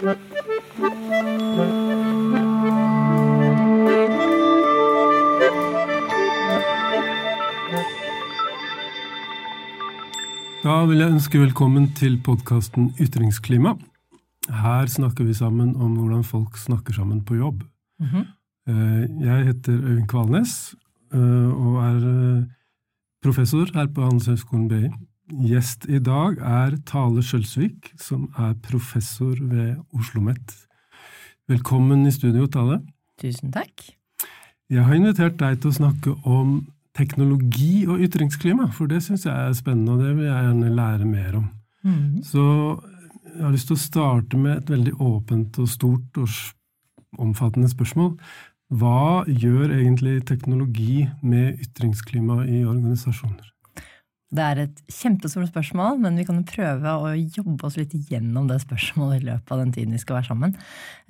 Da vil jeg ønske velkommen til podkasten Ytringsklima. Her snakker vi sammen om hvordan folk snakker sammen på jobb. Mm -hmm. Jeg heter Øyvind Kvalnes eh, og er eh, professor her på Handelshøyskolen BI. Gjest i dag er Tale Skjølsvik, som er professor ved Oslo OsloMet. Velkommen i studio, Tale. Tusen takk. Jeg har invitert deg til å snakke om teknologi og ytringsklima, for det syns jeg er spennende, og det vil jeg gjerne lære mer om. Mm. Så jeg har lyst til å starte med et veldig åpent og stort og omfattende spørsmål. Hva gjør egentlig teknologi med ytringsklima i organisasjoner? Det er et kjempestort spørsmål, men vi kan jo prøve å jobbe oss litt gjennom det spørsmålet i løpet av den tiden vi skal være sammen.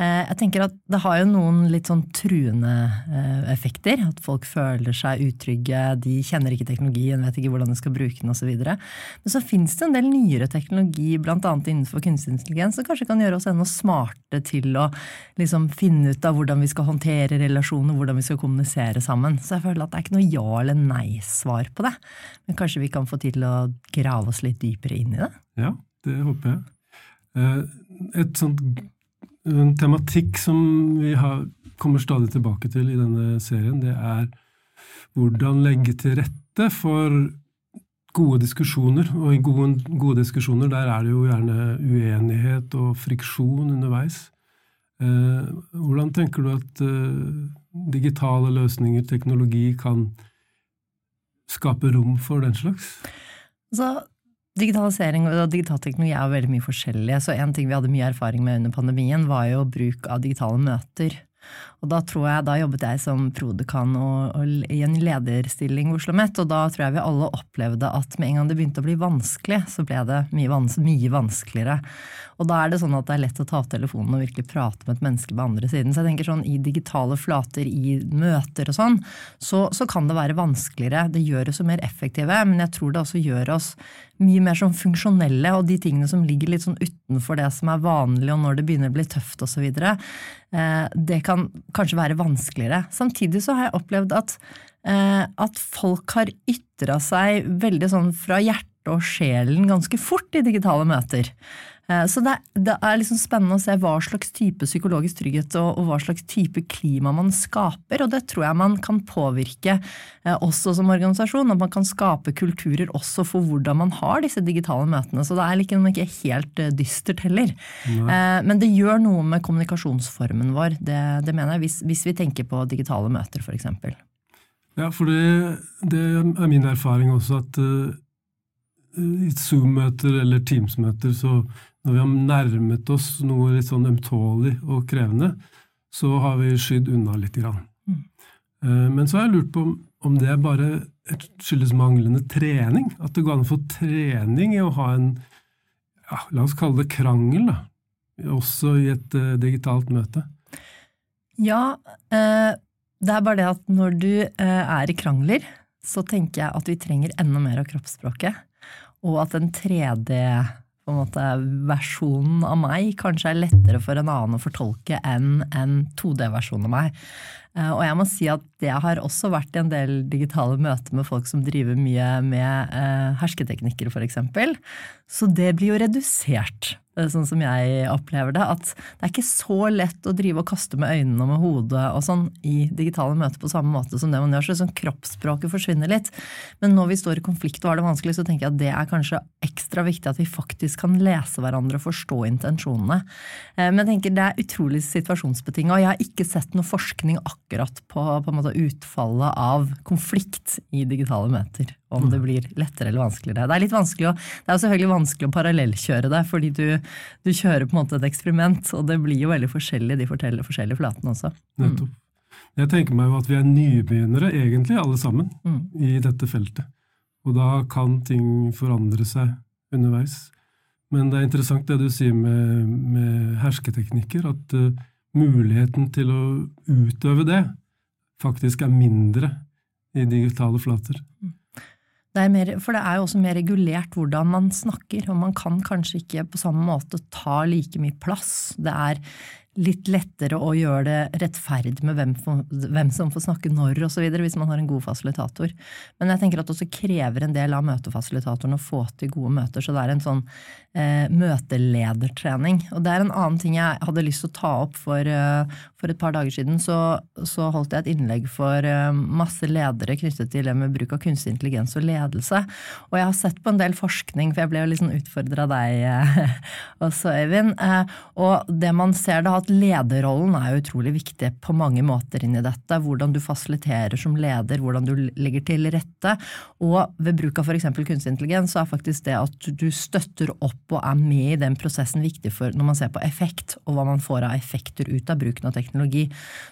Eh, jeg tenker at Det har jo noen litt sånn truende eh, effekter. At folk føler seg utrygge, de kjenner ikke teknologien, vet ikke hvordan de skal bruke den osv. Men så fins det en del nyere teknologi, bl.a. innenfor kunstig intelligens, som kanskje kan gjøre oss enda smarte til å liksom finne ut av hvordan vi skal håndtere relasjoner, hvordan vi skal kommunisere sammen. Så jeg føler at det er ikke noe ja eller nei-svar på det. Men kanskje vi kan få tid til å grave oss litt dypere inn i det? Ja, det håper jeg. Eh, et sånt, en tematikk som vi har, kommer stadig tilbake til i denne serien, det er hvordan legge til rette for gode diskusjoner. Og i gode, gode diskusjoner der er det jo gjerne uenighet og friksjon underveis. Eh, hvordan tenker du at eh, digitale løsninger, teknologi, kan skape rom for den slags? Så Digitalisering og digitalteknologi er er veldig mye forskjellige, så en ting vi hadde mye erfaring med under pandemien, var jo bruk av digitale møter. Og da tror jeg, da jobbet jeg som prodekan og, og, i en lederstilling Oslo OsloMet, og da tror jeg vi alle opplevde at med en gang det begynte å bli vanskelig, så ble det mye, vans mye vanskeligere. Og da er det sånn at det er lett å ta opp telefonen og virkelig prate med et menneske på andre siden. Så jeg tenker sånn i digitale flater, i møter og sånn, så, så kan det være vanskeligere. Det gjør oss mer effektive, men jeg tror det også gjør oss mye mer sånn funksjonelle, og de tingene som ligger litt sånn utenfor det som er vanlig, og når det begynner å bli tøft osv., eh, det kan kanskje være vanskeligere. Samtidig så har jeg opplevd at, eh, at folk har ytra seg veldig sånn fra hjertet og sjelen ganske fort i digitale møter. Eh, så det, det, er liksom spennende å se hva slags type psykologisk trygghet og, og, hva slags type klima man skaper, og det tror jeg man kan påvirke eh, også som organisasjon. At man kan skape kulturer også for hvordan man har disse digitale møtene. Så det er liksom ikke helt eh, dystert heller. Nei. Men det gjør noe med kommunikasjonsformen vår, det, det mener jeg, hvis, hvis, vi tenker på digitale møter f.eks. Ja, for det, det, er min erfaring også at i Zoom-møter eller Teams-møter så når vi har nærmet oss noe litt sånn ømtålig og krevende, så har vi skydd unna litt. Grann. Mm. Eh, men så har jeg lurt på om det bare skyldes manglende trening. At det går an å få trening i å ha en ja, la oss kalle det krangel, da. Også i et uh, digitalt møte. Ja, uh, det er bare det at når du uh, er i krangler, så tenker jeg at vi trenger enda mer av kroppsspråket. Og at en 3D på en måte versjonen av meg kanskje er lettere for en annen å fortolke enn en 2D-versjon av meg. Eh, og jeg må si at det har også vært i en del digitale møter med folk som driver mye med eh, hersketeknikker, f.eks. Så det blir jo redusert, eh, sånn som jeg opplever det. At det er ikke så lett å drive og kaste med øynene og med hodet og sånn i digitale møter på samme måte som det man gjør. Så sånn kroppsspråket forsvinner litt. Men når vi står i konflikt og har det vanskelig, så tenker jeg at det er kanskje ekstra viktig at vi faktisk kan lese hverandre og forstå intensjonene. Men jeg tenker det er utrolig situasjonsbetinga, og jeg har ikke sett noe forskning akkurat akkurat på, på utfallet av konflikt i digitale møter. Om det mm. blir lettere eller vanskeligere. Det er litt vanskelig å, det er selvfølgelig vanskelig å parallellkjøre det, fordi du, du, kjører på en måte et eksperiment, og det blir jo veldig forskjellig de forteller forskjellige flatene også. Mm. Jeg tenker meg jo at vi er nybegynnere, egentlig, alle sammen, mm. i dette feltet. Og da kan ting forandre seg underveis. Men det er interessant det du sier med, med hersketeknikker, at uh, muligheten til å utøve det faktisk er mindre i digitale flater. Det er mer, for det er jo også mer regulert hvordan man snakker, og man kan kanskje ikke på samme måte ta like mye plass. Det er litt lettere å gjøre det rettferdig med hvem, hvem som får snakke når osv., hvis man har en god fasilitator. Men jeg tenker at det også krever en del av møtefasilitatoren å få til gode møter. Så det er en sånn eh, møteledertrening. Og det er en annen ting jeg hadde lyst til å ta opp for, eh, for et par dager siden. Så, så, holdt jeg et innlegg for eh, masse ledere knyttet til det med bruk av kunstig intelligens og ledelse. Og jeg har sett på en del forskning, for jeg ble jo liksom utfordra av deg uh, også, Øyvind. og det man ser da, at lederrollen er utrolig viktig på mange måter inni dette. Hvordan du fasiliterer som leder, hvordan du legger til rette. Og ved bruk av f.eks. kunstig intelligens, så er faktisk det at du støtter opp og er med i den prosessen viktig for når man ser på effekt, og hva man får av effekter ut av bruken av teknologi.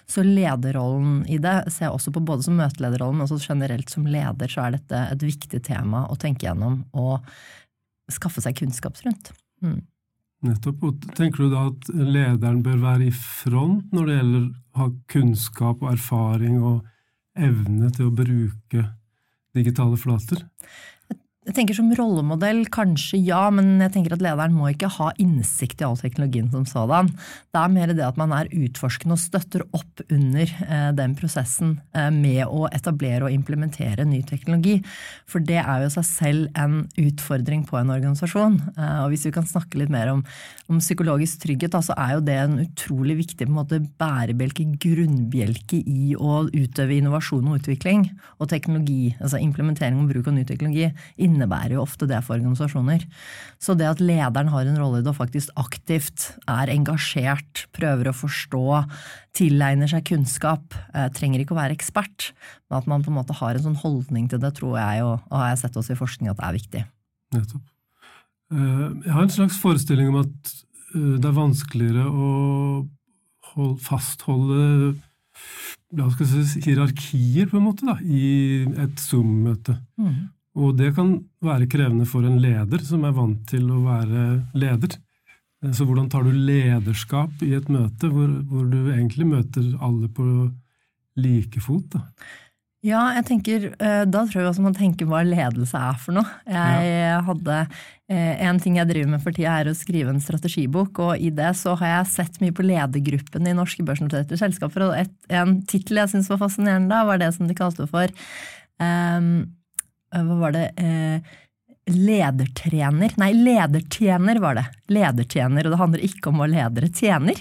Så lederrollen i det ser jeg også på både som møtelederrollen, men også generelt som leder, så er dette et viktig tema å tenke gjennom og skaffe seg kunnskap rundt. Mm. Nettopp. Og tenker du da at lederen bør være i front når det gjelder å ha kunnskap og erfaring og evne til å bruke digitale flater? Jeg tenker Som rollemodell kanskje ja, men jeg tenker at lederen må ikke ha innsikt i all teknologien som sådan. Det er mer det at man er utforskende og støtter opp under eh, den prosessen eh, med å etablere og implementere ny teknologi. For det er jo seg selv en utfordring på en organisasjon. Eh, og hvis vi kan snakke litt mer om, om psykologisk trygghet, da, så er jo det en utrolig viktig på en måte, bærebjelke, grunnbjelke i å utøve innovasjon og utvikling. Og teknologi, altså implementering og bruk av ny teknologi innebærer jo ofte det for organisasjoner. Så det at lederen har en rolle i det og faktisk aktivt er engasjert, prøver å forstå, tilegner seg kunnskap, eh, trenger ikke å være ekspert, men at man på en måte har en sånn holdning til det, tror jeg, og, og har jeg sett også i forskning, at det er viktig. Nettopp. Eh, jeg har en slags forestilling om at eh, det er vanskeligere å fastholde la oss si, hierarkier på en måte da, i et Zoom-møte. Mm. Og det kan være krevende for en leder som er vant til å være leder. Så hvordan tar du lederskap i et møte hvor, hvor du egentlig møter alle på like fot? da? Ja, jeg tenker, eh, da tror jeg også man tenker hva ledelse er for noe. Jeg hadde eh, En ting jeg driver med for tida, er å skrive en strategibok, og i det så har jeg sett mye på ledergruppen i norske børsnoterte selskaper, og et, en tittel jeg syntes var fascinerende da, var det som de kalte for um, Eh, hva var det eh, Ledertrener Nei, ledertjener var det. Ledertjener, og det handler ikke om hva ledere tjener.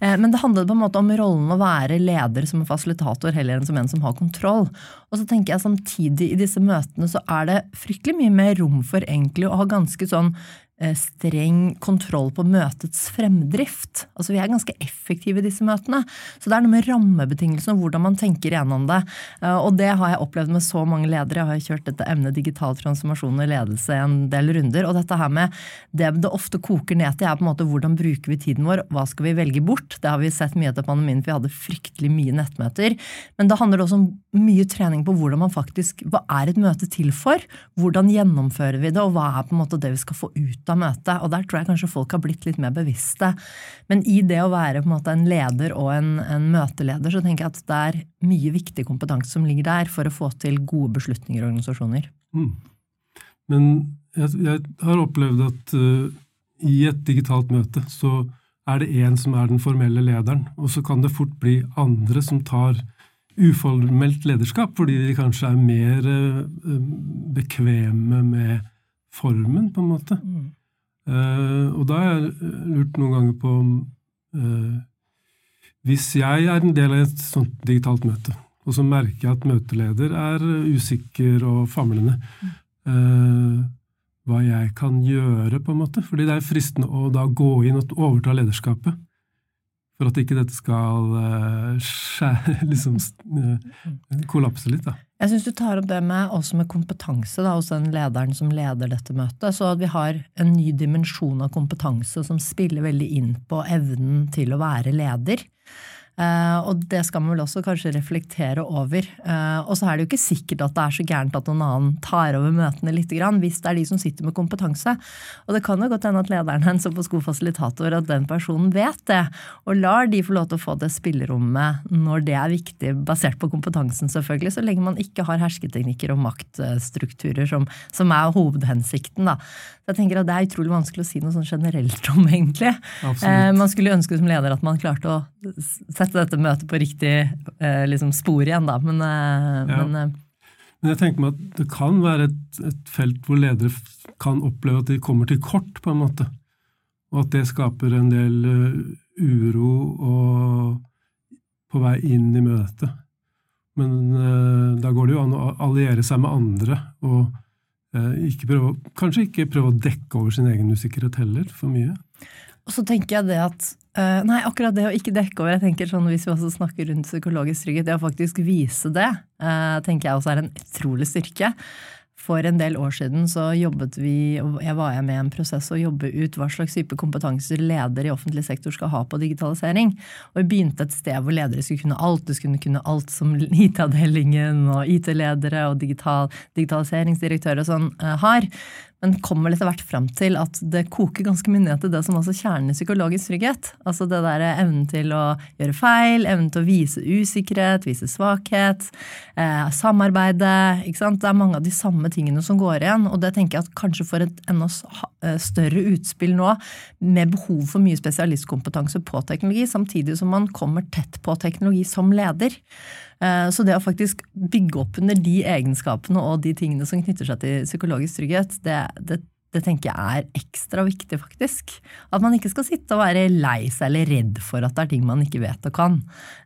Eh, men det handlet på en måte om rollen å være leder som en fasilitator heller enn som en som har kontroll. Og så tenker jeg samtidig i disse møtene så er det fryktelig mye mer rom for egentlig å ha ganske sånn Eh, streng kontroll på møtets fremdrift. Altså Vi er ganske effektive i disse møtene. Så det er noe med rammebetingelsene og hvordan man tenker gjennom det. Eh, og det har jeg opplevd med så mange ledere. Jeg har kjørt dette emnet digital transformasjon og ledelse en del runder. Og dette her med det det ofte koker ned til, er på en måte hvordan bruker vi tiden vår? Hva skal vi velge bort? Det har vi sett mye etter pandemien, for vi hadde fryktelig mye nettmøter. Men det handler også om mye trening på hvordan man faktisk Hva er et møte til for? Hvordan gjennomfører vi det, og hva er på en måte det vi skal få ut av møtet. Og der tror jeg kanskje folk har blitt litt mer bevisste. Men i det å være på en måte en leder og en, en møteleder, så tenker jeg at det er mye viktig kompetanse som ligger der for å få til gode beslutninger i organisasjoner. Mm. Men jeg, jeg, har opplevd at uh, i et digitalt møte så er det én som er den formelle lederen, og så kan det fort bli andre som tar uformelt lederskap, fordi de kanskje er mer uh, bekvemme med formen, på en måte. Mm. Uh, og da har jeg lurt noen ganger på om uh, Hvis jeg er en del av et sånt digitalt møte, og så merker jeg at møteleder er usikker og famlende, uh, hva jeg kan gjøre, på en måte. Fordi det er fristende å da gå inn og overta lederskapet. For at ikke dette skal skjære, liksom, kollapse litt, da. Jeg syns du tar opp det med, også med kompetanse da, hos den lederen som leder dette møtet. Så at vi har en ny dimensjon av kompetanse som spiller veldig inn på evnen til å være leder. Uh, og det skal man vel også kanskje reflektere over. Uh, og så er det jo ikke sikkert at det er så gærent at noen annen tar over møtene litt, hvis det er de som sitter med kompetanse. Og det kan jo godt hende at lederen hennes på skofasilitator, at den personen vet det, og lar de få lov til å få det spillerommet når det er viktig, basert på kompetansen selvfølgelig, så lenge man ikke har hersketeknikker og maktstrukturer som, som er hovedhensikten. Da. Så jeg tenker at Det er utrolig vanskelig å si noe sånn generelt om, egentlig. Uh, man skulle ønske som leder at man klarte å sette sette dette møtet på riktig eh, liksom, spor igjen, da. Men, eh, ja. men, eh, men, jeg tenker meg at det kan være et, et, felt hvor ledere kan oppleve at de kommer til kort, på en måte. Og at det skaper en del uro og på vei inn i møtet. Men uh, da går det jo an å alliere seg med andre og uh, ikke prøve, kanskje ikke prøve å dekke over sin egen usikkerhet heller for mye. Og så tenker jeg det at uh, Nei, akkurat det å ikke dekke over, jeg tenker sånn hvis vi også snakker rundt psykologisk trygghet, det å faktisk vise det, uh, tenker jeg også er en utrolig styrke. For en del år siden så jobbet vi, og jeg var med i en prosess å jobbe ut hva slags type kompetanser ledere i offentlig sektor skal ha på digitalisering. Og vi begynte et sted hvor ledere skulle kunne alt. Du skulle kunne alt som IT-avdelingen og IT-ledere og digital, digitaliseringsdirektører og sånn uh, har men kommer etter hvert fram til at det koker ganske mye ned til det som også kjernen i psykologisk trygghet. Altså det der evnen til å gjøre feil, evnen til å vise usikkerhet, vise svakhet, eh, samarbeide. ikke sant? Det er mange av de samme tingene som går igjen. Og det tenker jeg at kanskje får et enda eh, større utspill nå, med behov for mye spesialistkompetanse på teknologi, samtidig som man kommer tett på teknologi som leder. Eh, så det å faktisk bygge opp under de egenskapene og de tingene som knytter seg til psykologisk trygghet, det, det, det tenker jeg er ekstra viktig, faktisk. At man ikke skal sitte og være lei seg eller redd for at det er ting man ikke vet og kan.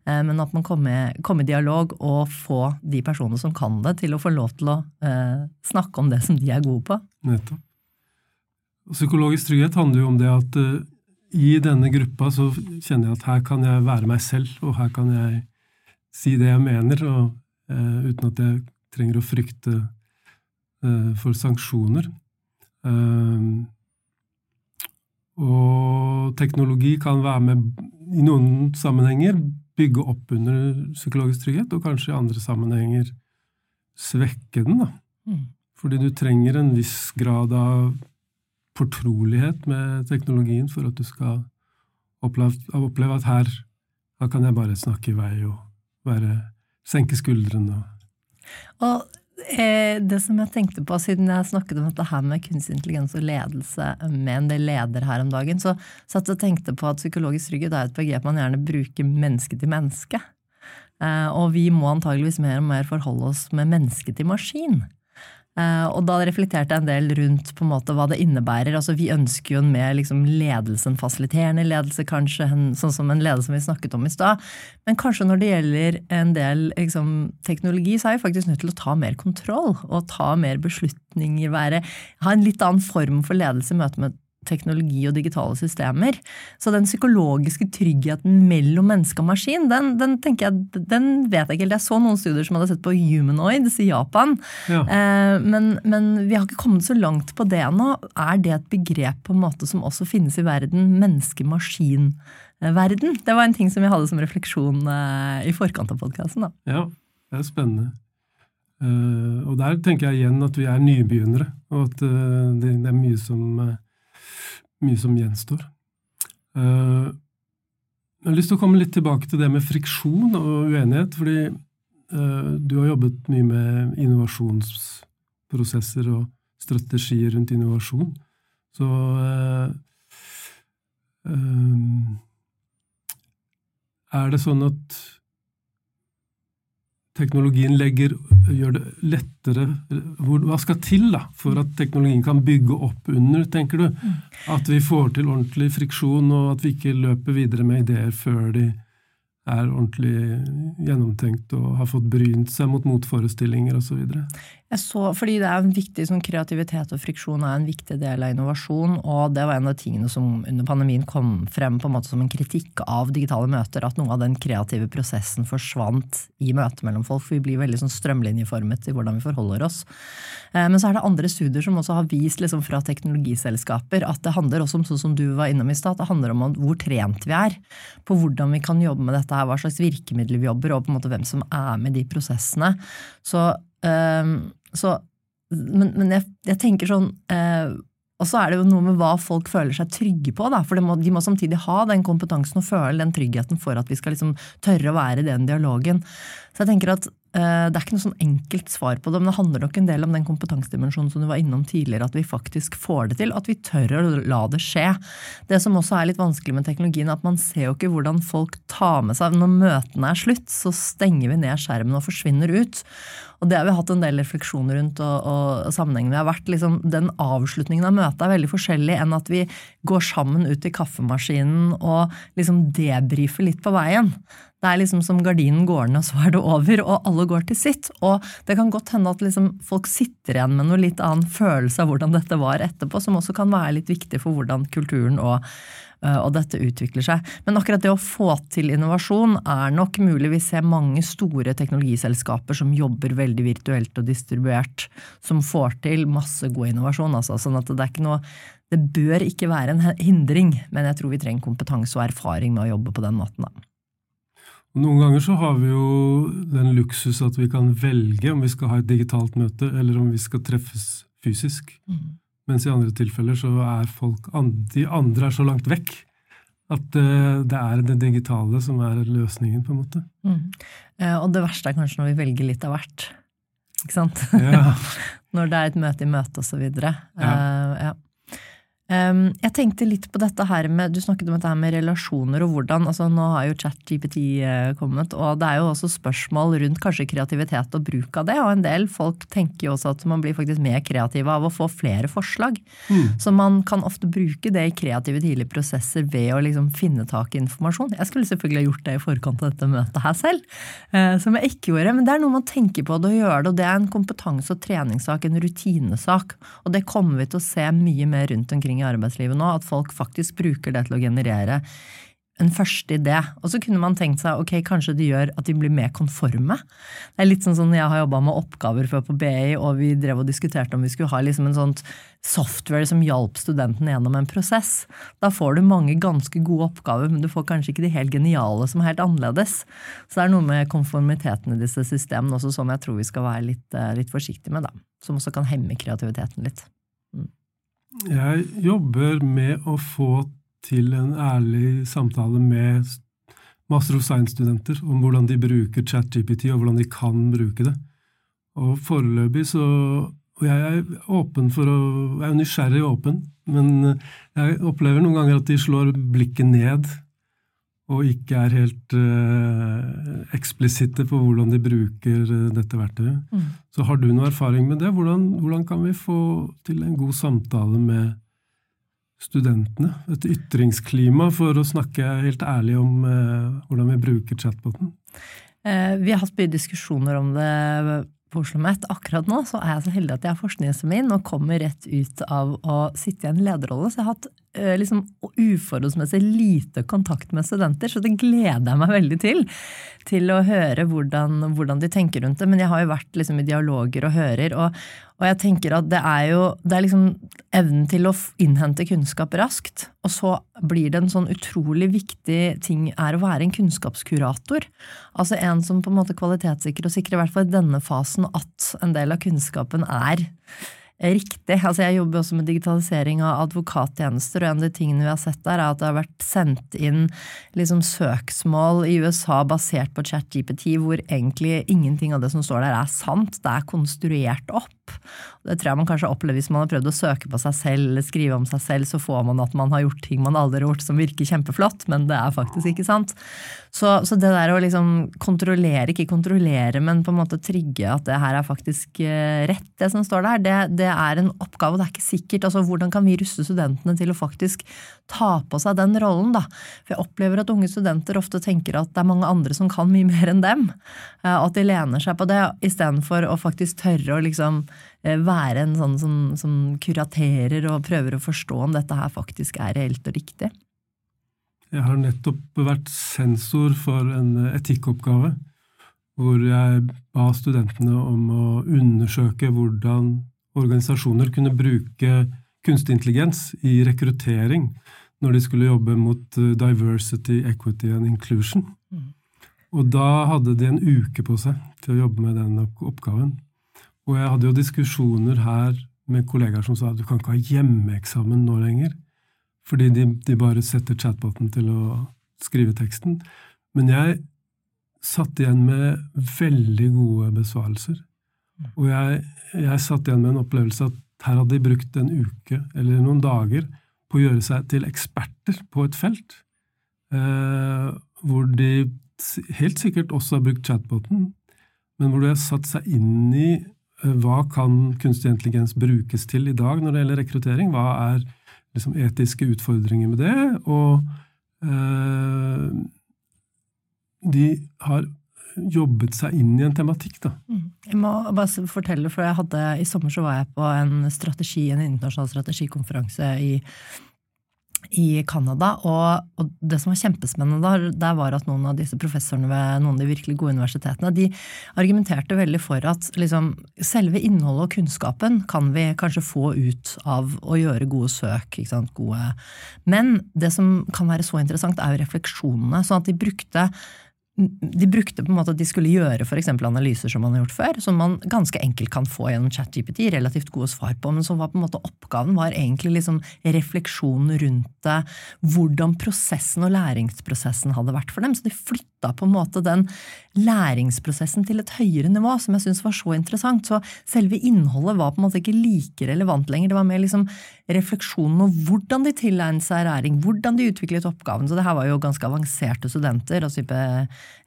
Eh, men at man kommer, kommer i dialog og får de personene som kan det, til å få lov til å eh, snakke om det som de er gode på. Nettopp. Psykologisk trygghet handler jo om det at uh, i denne gruppa så kjenner jeg at her kan jeg være meg selv, og her kan jeg si det jeg mener, og, uh, uten at jeg trenger å frykte uh, for sanksjoner. Uh, og teknologi kan være med i noen sammenhenger bygge opp under psykologisk trygghet, og kanskje i andre sammenhenger svekke den. da. Mm. Fordi du trenger en viss grad av fortrolighet med teknologien for at du skal oppleve, oppleve at her, her kan jeg bare snakke i vei og bare senke skuldrene. Og eh, det som jeg tenkte på, siden jeg snakket om dette her med kunstig intelligens og ledelse med en del leder her om dagen, så satt jeg og tenkte på at psykologisk trygghet er et begrep man gjerne bruker menneske til menneske. Eh, og vi må antageligvis mer og mer forholde oss med menneske til maskin. Eh, og da reflekterte jeg en del rundt på en måte hva det innebærer. Altså Vi ønsker jo en mer liksom, ledelse, en fasiliterende ledelse, kanskje, en, sånn som en ledelse vi snakket om i stad. Men kanskje når det gjelder en del liksom, teknologi, så er vi faktisk nødt til å ta mer kontroll og ta mer beslutninger. Være, ha en litt annen form for ledelse i møte med teknologi og digitale systemer. Så den psykologiske tryggheten mellom menneske og maskin, den, den, jeg, den vet jeg ikke helt. Jeg så noen studier som hadde sett på humanoids i Japan. Ja. Eh, men, men, vi har ikke kommet så langt på det nå. Er det et begrep på en måte som også finnes i verden? Menneske-maskin-verden? Det var en ting som vi hadde som refleksjon eh, i forkant av podkasten. Ja, det er spennende. Uh, og der tenker jeg igjen at vi er nybegynnere, og at uh, det, det, er mye som uh, mye som gjenstår. Uh, jeg har lyst til å komme litt tilbake til det med friksjon og uenighet. fordi uh, du har jobbet mye med innovasjonsprosesser og strategier rundt innovasjon. Så uh, er det sånn at teknologien legger, gjør det lettere hvor, Hva skal til da, for at teknologien kan bygge opp under, tenker du? Mm. At vi får til ordentlig friksjon, og at vi ikke løper videre med ideer før de er ordentlig gjennomtenkt og har fått brynt seg mot motforestillinger osv.? Så, fordi det er en viktig sånn, Kreativitet og friksjon er en viktig del av innovasjon. Og det var en av tingene som under pandemien kom frem på en måte som en kritikk av digitale møter. At noe av den kreative prosessen forsvant i møtet mellom folk. For vi blir veldig sånn strømlinjeformet i hvordan vi forholder oss. Eh, men så er det andre studier som også har vist liksom, fra teknologiselskaper at det handler også om sånn som du var innom i stad, det handler om hvor trent vi er. På hvordan vi kan jobbe med dette her, hva slags virkemidler vi jobber, og på en måte hvem som er med de prosessene. Så um, så, men, men jeg, jeg, tenker sånn eh, Og så er det jo noe med hva folk føler seg trygge på. Da, for de må, de må, samtidig ha den kompetansen og føle den tryggheten for at vi skal liksom tørre å være i den dialogen. Så jeg tenker at Eh, det er ikke noe sånn enkelt svar på det, men det handler nok en del om den kompetansedimensjonen som du var innom tidligere, at vi faktisk får det til, at vi tør å la det skje. Det som også er litt vanskelig med teknologien, er at man ser jo ikke hvordan folk tar med seg Når møtene er slutt, så stenger vi ned skjermen og forsvinner ut. Og det har vi hatt en del refleksjoner rundt, og, og sammenhengen vi har vært. Liksom, den avslutningen av møtet er veldig forskjellig enn at vi går sammen ut i kaffemaskinen og liksom debrifer litt på veien. Det er liksom som gardinen går ned, og så er det over, og alle går til sitt. Og det kan godt hende at liksom folk sitter igjen med noe litt annen følelse av hvordan dette var etterpå, som også kan være litt viktig for hvordan kulturen og, og dette utvikler seg. Men akkurat det å få til innovasjon er nok mulig. Vi ser mange store teknologiselskaper som jobber veldig virtuelt og distribuert, som får til masse god innovasjon. Altså. Sånn at det er ikke noe det bør ikke være en hindring, men jeg tror vi trenger kompetanse og erfaring med å jobbe på den måten. Da. Noen ganger så har vi jo den luksus at vi kan velge om vi skal ha et digitalt møte, eller om vi skal treffes fysisk. Mm. Mens i andre tilfeller så er folk De andre er så langt vekk at uh, det er det digitale som er løsningen, på en måte. Mm. Uh, og det verste er kanskje når vi velger litt av hvert. Ikke sant? Ja. når det er et møte i møte, og så videre. Ja. Uh, ja. Um, jeg tenkte litt på dette her med Du snakket om dette her med relasjoner og hvordan altså Nå har jo ChatGPT uh, kommet, og det er jo også spørsmål rundt kanskje kreativitet og bruk av det. Og en del folk tenker jo også at man blir faktisk mer kreativ av å få flere forslag. Mm. Så man kan ofte bruke det i kreative tidlige prosesser ved å liksom finne tak i informasjon. Jeg skulle selvfølgelig ha gjort det i forkant av dette møtet her selv, uh, som jeg ikke gjorde. Men det er noe man tenker på det å gjøre det, og det er en kompetanse- og treningssak, en rutinesak. Og det kommer vi til å se mye mer rundt omkring i arbeidslivet nå, at folk faktisk bruker det til å generere en første idé. Og så kunne man tenkt seg ok, kanskje det gjør at de blir mer konforme. Det er litt sånn som jeg har jobba med oppgaver før på BI, og vi drev og diskuterte om vi skulle ha liksom en sånn software som hjalp studenten gjennom en prosess. Da får du mange ganske gode oppgaver, men du får kanskje ikke de helt geniale som er helt annerledes. Så det er noe med konformiteten i disse systemene også som jeg tror vi skal være litt, eh, litt forsiktige med, da. Som også kan hemme kreativiteten litt. Jeg jobber med å få til en ærlig samtale med Master of Science-studenter om hvordan de bruker ChatGPT, og hvordan de kan bruke det. Og foreløpig så Og jeg er åpen for å Jeg er nysgjerrig åpen, men jeg opplever noen ganger at de slår blikket ned og ikke er helt uh, eksplisitte på hvordan de bruker uh, dette verktøyet. Mm. Så har du noe erfaring med det? Hvordan, hvordan, kan vi få til en god samtale med studentene? Et ytringsklima, for å snakke helt ærlig om uh, hvordan vi bruker chatboten? vi har hatt mye diskusjoner om det på Oslo OsloMet. Akkurat nå så er jeg så heldig at jeg har forskningsen min og kommer rett ut av å sitte i en lederrolle. Så jeg har hatt liksom uforholdsmessig lite kontakt med studenter, så det gleder jeg meg veldig til. Til å høre hvordan, hvordan de tenker rundt det. Men jeg har jo vært liksom i dialoger og hører. og og jeg tenker at det er jo det er liksom evnen til å innhente kunnskap raskt. Og så blir det en sånn utrolig viktig ting er å være en kunnskapskurator. Altså en som på en måte kvalitetssikrer og sikrer i hvert fall i denne fasen at en del av kunnskapen er riktig. Altså jeg jobber også med digitalisering av advokattjenester, og en av de tingene vi har sett der, er at det har vært sendt inn liksom søksmål i USA basert på ChatGPT, hvor egentlig ingenting av det som står der er sant. Det er konstruert opp. Det tror jeg man kanskje opplever hvis man har prøvd å søke på seg selv eller skrive om seg selv, så får man at man har gjort ting man aldri har gjort som virker kjempeflott, men det er faktisk ikke sant. Så, så det der å liksom kontrollere, ikke kontrollere, men på en måte trygge at det her er faktisk eh, rett, det som står der, det, det er en oppgave, og det er ikke sikkert. Altså, hvordan kan vi ruste studentene til å faktisk ta på seg den rollen, da? For jeg opplever at unge studenter ofte tenker at det er mange andre som kan mye mer enn dem, eh, og at de lener seg på det, istedenfor å faktisk tørre å liksom Eh, være en sånn som, som, kuraterer og prøver å forstå om dette her faktisk er reelt og riktig. Jeg har nettopp vært sensor for en etikkoppgave hvor jeg ba studentene om å undersøke hvordan organisasjoner kunne bruke kunstig intelligens i rekruttering når de skulle jobbe mot eh, diversity, equity and inclusion. Mm. Og da hadde de en uke på seg til å jobbe med den oppgaven. Og jeg hadde jo diskusjoner her med kollegaer som sa at du kan ikke ha hjemmeeksamen nå lenger, fordi de, de bare setter chatboten til å skrive teksten. Men jeg satt igjen med veldig gode besvarelser. Og jeg, jeg satt igjen med en opplevelse at her hadde de brukt en uke eller noen dager på å gjøre seg til eksperter på et felt, eh, hvor de helt sikkert også har brukt chatboten, men hvor de har satt seg inn i Eh, hva kan kunstig intelligens brukes til i dag når det gjelder rekruttering? Hva er liksom etiske utfordringer med det? Og eh, de har jobbet seg inn i en tematikk, da. Mm. Jeg må bare fortelle, for jeg hadde, I sommer så var jeg på en strategi, en internasjonal strategikonferanse i i Canada. Og, og, det som var kjempespennende der, der, var at noen av disse professorene ved noen av de virkelig gode universitetene de argumenterte veldig for at liksom, selve innholdet og kunnskapen kan vi kanskje få ut av å gjøre gode søk. Gode. Men det som kan være så interessant, er jo refleksjonene. sånn at de brukte de brukte på en måte at de skulle gjøre for analyser som man har gjort før, som man ganske enkelt kan få gjennom ChatGPT, relativt gode svar på, men som var på en måte oppgaven var egentlig liksom refleksjonen rundt det, hvordan prosessen og læringsprosessen hadde vært for dem. Så de flytta på en måte den læringsprosessen til et høyere nivå, som jeg syntes var så interessant. Så selve innholdet var på en måte ikke like relevant lenger. Det var mer liksom refleksjonen om hvordan de tilegnet seg læring, hvordan de utviklet oppgaven. Så det her var jo ganske avanserte studenter, altså type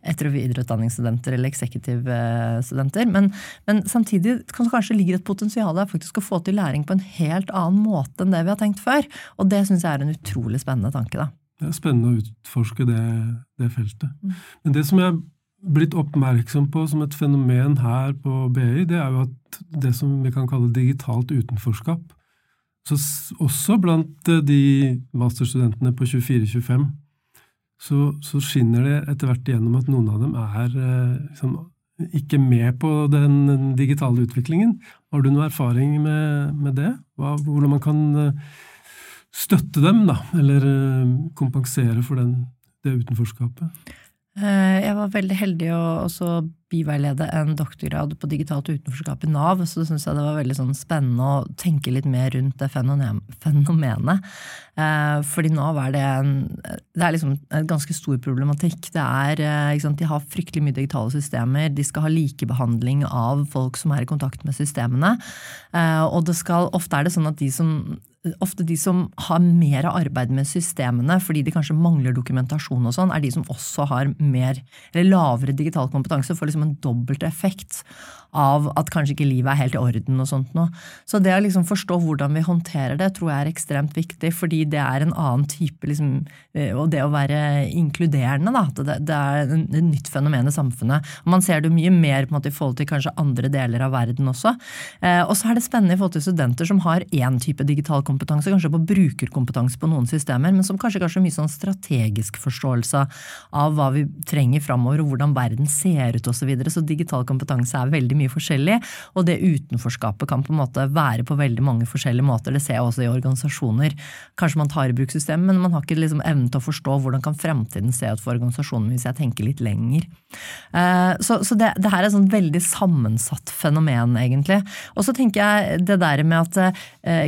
etter- og videreutdanningsstudenter eller eksekutivstudenter. Men, men samtidig kan det kanskje ligger et potensial der faktisk å få til læring på en helt annen måte enn det vi har tenkt før. Og det syns jeg er en utrolig spennende tanke. da. Det er spennende å utforske det, det feltet. Mm. Men det som jeg blitt oppmerksom på som et fenomen her på BI, det er jo at det som vi kan kalle digitalt utenforskap så Også blant eh, de masterstudentene på 24-25 så, så, skinner det etter hvert igjennom at noen av dem er eh, liksom, ikke med på den digitale utviklingen. Har du noe erfaring med, med det? Hva, hvordan man kan eh, støtte dem, da, eller kompensere for den, det utenforskapet? Eh, jeg var veldig heldig å også biveilede en doktorgrad på digitalt utenforskap i Nav, så det syns jeg det var veldig sånn spennende å tenke litt mer rundt det fenomenet. Eh, fordi Nav er det en Det er liksom en ganske stor problematikk. Det er, eh, sant, De har fryktelig mye digitale systemer. De skal ha likebehandling av folk som er i kontakt med systemene. Og det skal, ofte er det sånn at de som ofte de som har mer arbeid med systemene fordi de kanskje mangler dokumentasjon, og sånn, er de som også har mer, eller lavere digital kompetanse, får liksom en dobbelt effekt av at kanskje ikke livet er helt i orden og sånt noe. Så det å liksom forstå hvordan vi håndterer det, tror jeg er ekstremt viktig, fordi det er en annen type liksom, eh, Og det å være inkluderende, da. Det, det er et nytt fenomen i samfunnet. Man ser det mye mer på en måte, i forhold til kanskje andre deler av verden også. Eh, og så er det spennende i forhold til studenter som har én type digital kompetanse, kanskje på brukerkompetanse på noen systemer, men som kanskje kanskje mye sånn strategisk forståelse av hva vi trenger framover, og hvordan verden ser ut osv. Så, videre. så digital kompetanse er veldig mye forskjellig, og det utenforskapet kan på en måte være på veldig mange forskjellige måter. Det ser jeg også i organisasjoner. Kanskje man tar i bruk systemet, men man har ikke liksom evnen til å forstå hvordan kan fremtiden se ut for organisasjonen hvis jeg tenker litt lenger. Eh, så, så det, det, her er et sånn veldig sammensatt fenomen, egentlig. Og så tenker jeg det der med at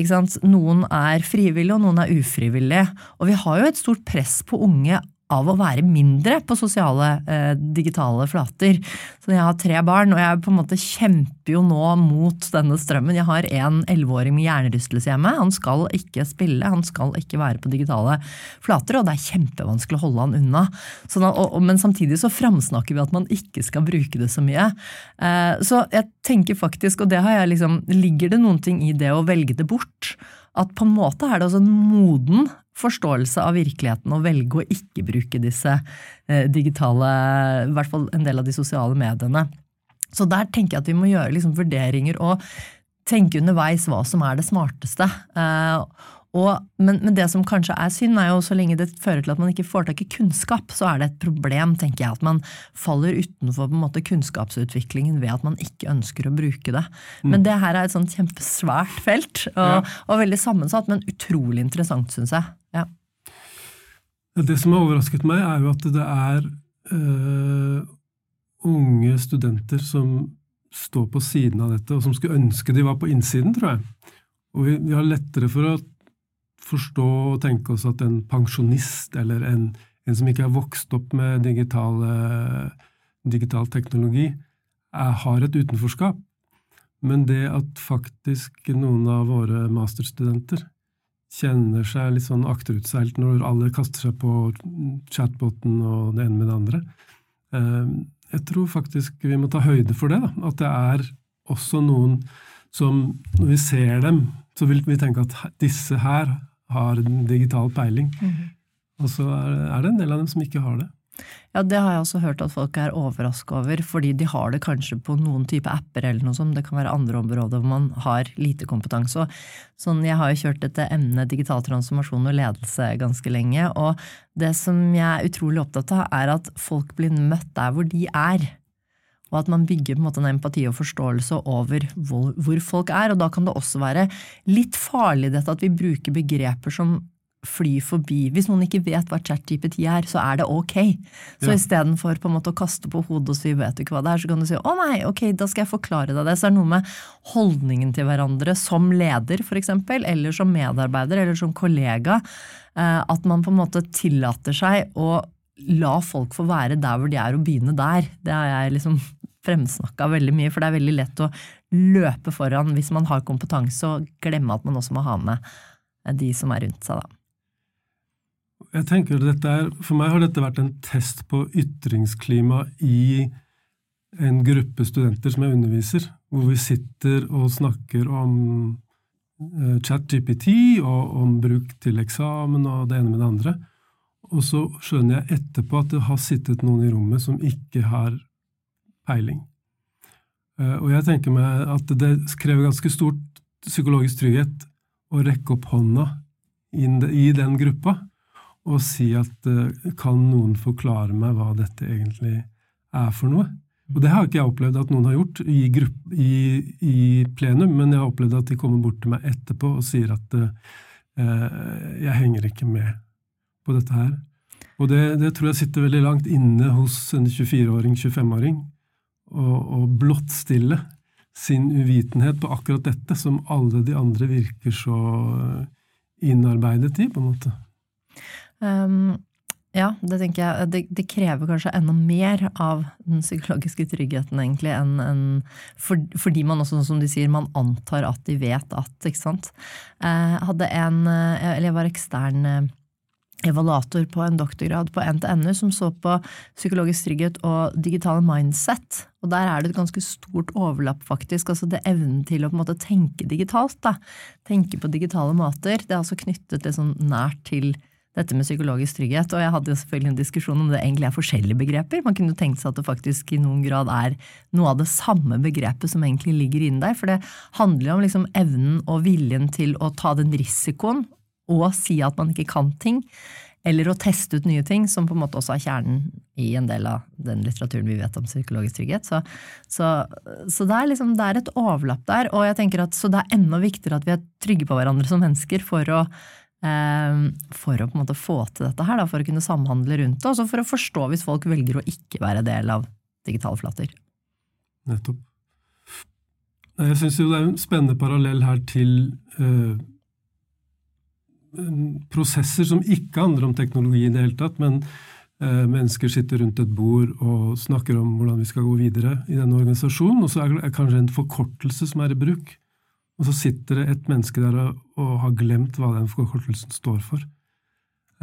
sant, noen er frivillige, og noen er ufrivillige. Og vi har jo et stort press på unge av å være mindre på sosiale eh, digitale flater. Så jeg har tre barn, og jeg på en måte kjemper jo nå mot denne strømmen. Jeg har en elleveåring med hjernerystelse hjemme. Han skal ikke spille, han skal ikke være på digitale flater, og det er kjempevanskelig å holde han unna. Sånn at, og, men samtidig så framsnakker vi at man ikke skal bruke det så mye. Eh, så jeg tenker faktisk, og det har jeg liksom, ligger det noen ting i det å velge det bort? At på en måte er det også en moden forståelse av virkeligheten å velge å ikke bruke disse eh, digitale, i hvert fall en del av de sosiale mediene. Så der tenker jeg at vi må gjøre liksom vurderinger og tenke underveis hva som er det smarteste. Eh, og, men, men, det som kanskje er synd, er jo så lenge det fører til at man ikke får tak i kunnskap, så er det et problem, tenker jeg, at man faller utenfor på en måte kunnskapsutviklingen ved at man ikke ønsker å bruke det. Mm. Men det her er et sånt kjempesvært felt, og, ja. og veldig sammensatt, men utrolig interessant, syns jeg. Ja. Det som har overrasket meg, er jo at det er øh, unge studenter som står på siden av dette, og som skulle ønske de var på innsiden, tror jeg. Og vi, vi har lettere for å forstå og tenke oss at en pensjonist eller en, en som ikke har vokst opp med digital, digital teknologi, er, har et utenforskap. Men det at faktisk noen av våre masterstudenter kjenner seg litt sånn akterutseilt når alle kaster seg på chatboten og det ene med det andre eh, Jeg tror faktisk vi må ta høyde for det. Da. At det er også noen som, når vi ser dem, så vil vi tenke at disse her har en digital peiling. Mm. Og så er det en del av dem som ikke har det. Ja, det har jeg også hørt at folk er overraska over, fordi de har det kanskje på noen type apper eller noe sånt. Det kan være andre områder hvor man har lite kompetanse. sånn, jeg har jo kjørt dette emnet digital transformasjon og ledelse ganske lenge, og det som jeg er utrolig opptatt av, er at folk blir møtt der hvor de er. Og at man bygger på en måte en empati og forståelse over hvor, hvor, folk er. Og da kan det også være litt farlig dette at vi bruker begreper som flyr forbi. Hvis noen ikke vet hva ChatGPT er, så er det ok. Så ja. istedenfor på å kaste på hodet og si 'vet du ikke hva det er', så kan du si 'å nei, ok, da skal jeg forklare deg det'. Så er det noe med holdningen til hverandre som leder, f.eks., eller som medarbeider, eller som kollega. Eh, at man på en måte tillater seg å la folk få være der hvor de er, og begynne der. Det har jeg liksom fremsnakka veldig mye, for det er veldig lett å løpe foran hvis man har kompetanse, og glemme at man også må ha med de som er rundt seg, da. Jeg tenker dette er, For meg har dette vært en test på ytringsklima i en gruppe studenter som jeg underviser, hvor vi sitter og snakker om uh, ChatGPT og om bruk til eksamen og det ene med det andre. Og så skjønner jeg etterpå at det har sittet noen i rommet som ikke har peiling. Eh, og jeg tenker meg at det krever ganske stort psykologisk trygghet å rekke opp hånda i den gruppa og si at eh, kan noen forklare meg hva dette egentlig er for noe? Og det har ikke jeg opplevd at noen har gjort i, gruppe, i, i plenum, men jeg har opplevd at de kommer bort til meg etterpå og sier at uh, jeg henger ikke med på dette her. Og det, det tror jeg sitter veldig langt inne hos en 24-åring, 25-åring, å blottstille sin uvitenhet på akkurat dette, som alle de andre virker så innarbeidet i, på en måte. Um, ja, det tenker jeg. Det, det, krever kanskje enda mer av den psykologiske tryggheten, egentlig, enn en, for, fordi man også, som de sier, man antar at de vet at, ikke sant. Jeg eh, hadde en eh, Eller jeg var ekstern eh, evaluator på en doktorgrad på NTNU som så på psykologisk trygghet og digitale mindset. Og der er det et ganske stort overlapp, faktisk. Altså det evnen til å måte tenke digitalt. da. Tenke på digitale måter. Det er altså knyttet sånn nært til dette med psykologisk trygghet. Og jeg hadde jo selvfølgelig en diskusjon om det egentlig er forskjellige begreper. Man kunne tenkt seg at det faktisk i noen grad er noe av det samme begrepet som egentlig ligger inne der. For det handler jo om liksom evnen og viljen til å ta den risikoen og si at man ikke kan ting, eller å teste ut nye ting, som på en måte også er kjernen i en del av den litteraturen vi vet om psykologisk trygghet. Så, så, så det, er liksom, det er et overlapp der, og jeg tenker at så det er enda viktigere at vi er trygge på hverandre som mennesker for å, eh, for å på en måte få til dette her, for å kunne samhandle rundt det, og for å forstå hvis folk velger å ikke være del av digitale flater. Nettopp. Jeg syns det er en spennende parallell her til uh, prosesser som ikke handler om teknologi i det hele tatt, men Eh, mennesker sitter rundt et bord og snakker om hvordan vi skal gå videre i denne organisasjonen, og så er det kanskje en forkortelse som er i bruk. Og så sitter det et menneske der og, og har glemt hva den forkortelsen står for.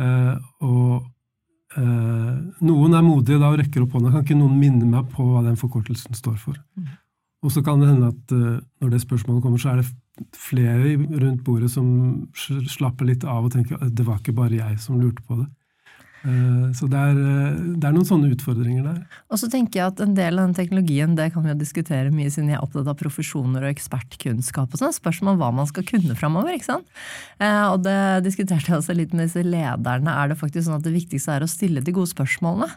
Eh, og eh, noen er modige da og rekker opp hånda. Kan ikke noen minne meg på hva den forkortelsen står for? Mm. Og så kan det hende at uh, når det spørsmålet kommer, så er det flere rundt bordet som slapper litt av og tenker at det var ikke bare jeg som lurte på det. Eh, så det er, eh, det er, noen sånne utfordringer der. Og så tenker jeg at En del av den teknologien det kan vi jo diskutere mye siden jeg er opptatt av profesjoner og ekspertkunnskap. og sånn, Spørsmål om hva man skal kunne framover. ikke sant? Eh, og det diskuterte jeg også litt med disse lederne. Er det faktisk sånn at det viktigste er å stille de gode spørsmålene?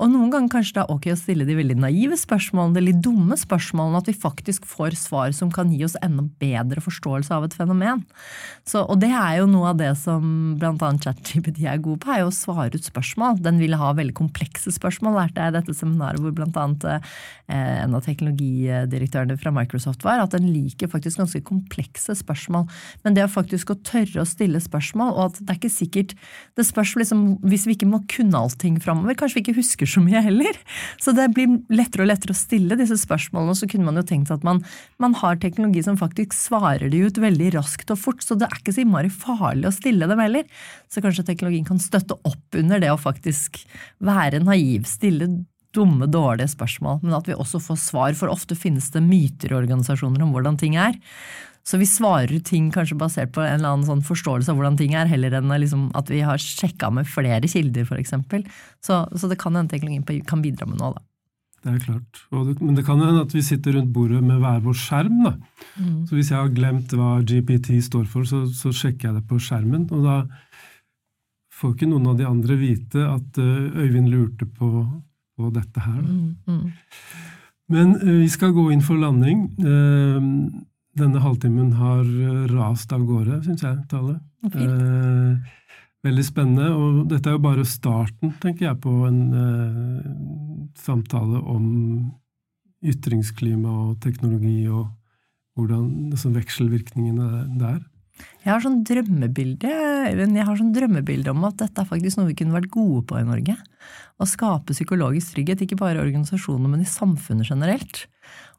Og noen ganger kanskje det er ok å stille de veldig naive spørsmålene, de litt dumme spørsmålene, at vi faktisk får svar som kan gi oss enda bedre forståelse av et fenomen. Så, og det er jo noe av det som bl.a. ChatGPT er god på, er jo å svare ut spørsmål. Den ville ha veldig komplekse spørsmål, lærte jeg i dette seminaret hvor bl.a. Eh, en av teknologidirektørene fra Microsoft var, at den liker faktisk ganske komplekse spørsmål. Men det å faktisk å tørre å stille spørsmål, og at det er ikke sikkert Det spørs liksom, hvis vi ikke må kunne allting framover, kanskje vi ikke husker så mye heller. Så det blir lettere og lettere å stille disse spørsmålene. Så kunne man jo tenkt at man, man har teknologi som faktisk svarer de ut veldig raskt og fort, så det er ikke så innmari farlig å stille dem heller. Så kanskje teknologien kan støtte opp under det å faktisk være naiv, stille dumme, dårlige spørsmål, men at vi også får svar, for ofte finnes det myter i organisasjoner om hvordan ting er. Så vi svarer ting kanskje basert på en eller annen sånn forståelse av hvordan ting er, heller enn liksom at vi har sjekka med flere kilder, f.eks. Så, så det kan hende teknologien kan bidra med noe, da. Det er klart. Det, men det kan hende at vi sitter rundt bordet med hver vår skjerm. da. Mm. Så hvis jeg har glemt hva GPT står for, så, så, sjekker jeg det på skjermen. Og da får ikke noen av de andre vite at uh, Øyvind lurte på, på dette her. Mm, mm. Men uh, vi skal gå inn for landing. Uh, denne halvtimen har rast av gårde, syns jeg, Tale. Eh, veldig spennende. Og dette er jo bare starten, tenker jeg, på en eh, samtale om ytringsklima og teknologi og hvordan liksom, vekselvirkningene der. Jeg har sånn drømmebilde jeg har sånn drømmebilde om at dette er faktisk noe vi kunne vært gode på i Norge. Å skape psykologisk trygghet, ikke bare i organisasjoner, men i samfunnet generelt.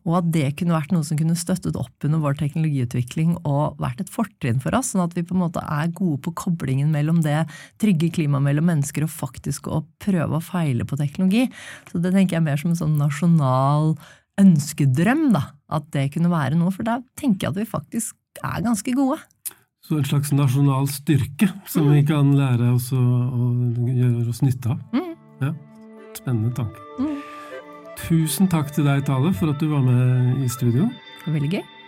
Og at det kunne vært noe som kunne støttet opp under vår teknologiutvikling og vært et fortrinn for oss, sånn at vi på en måte er gode på koblingen mellom det trygge klimaet mellom mennesker og faktisk å prøve å feile på teknologi. Så det tenker jeg mer som en sånn nasjonal ønskedrøm, da. At det kunne være noe, for da tenker jeg at vi faktisk er ganske gode. Så en slags nasjonal styrke som mm. vi kan lære oss å, å gjøre oss nytte av. Mm. Ja, Spennende tanke. Mm. Tusen takk til deg, Tale, for at du var med i studio. Veldig gøy.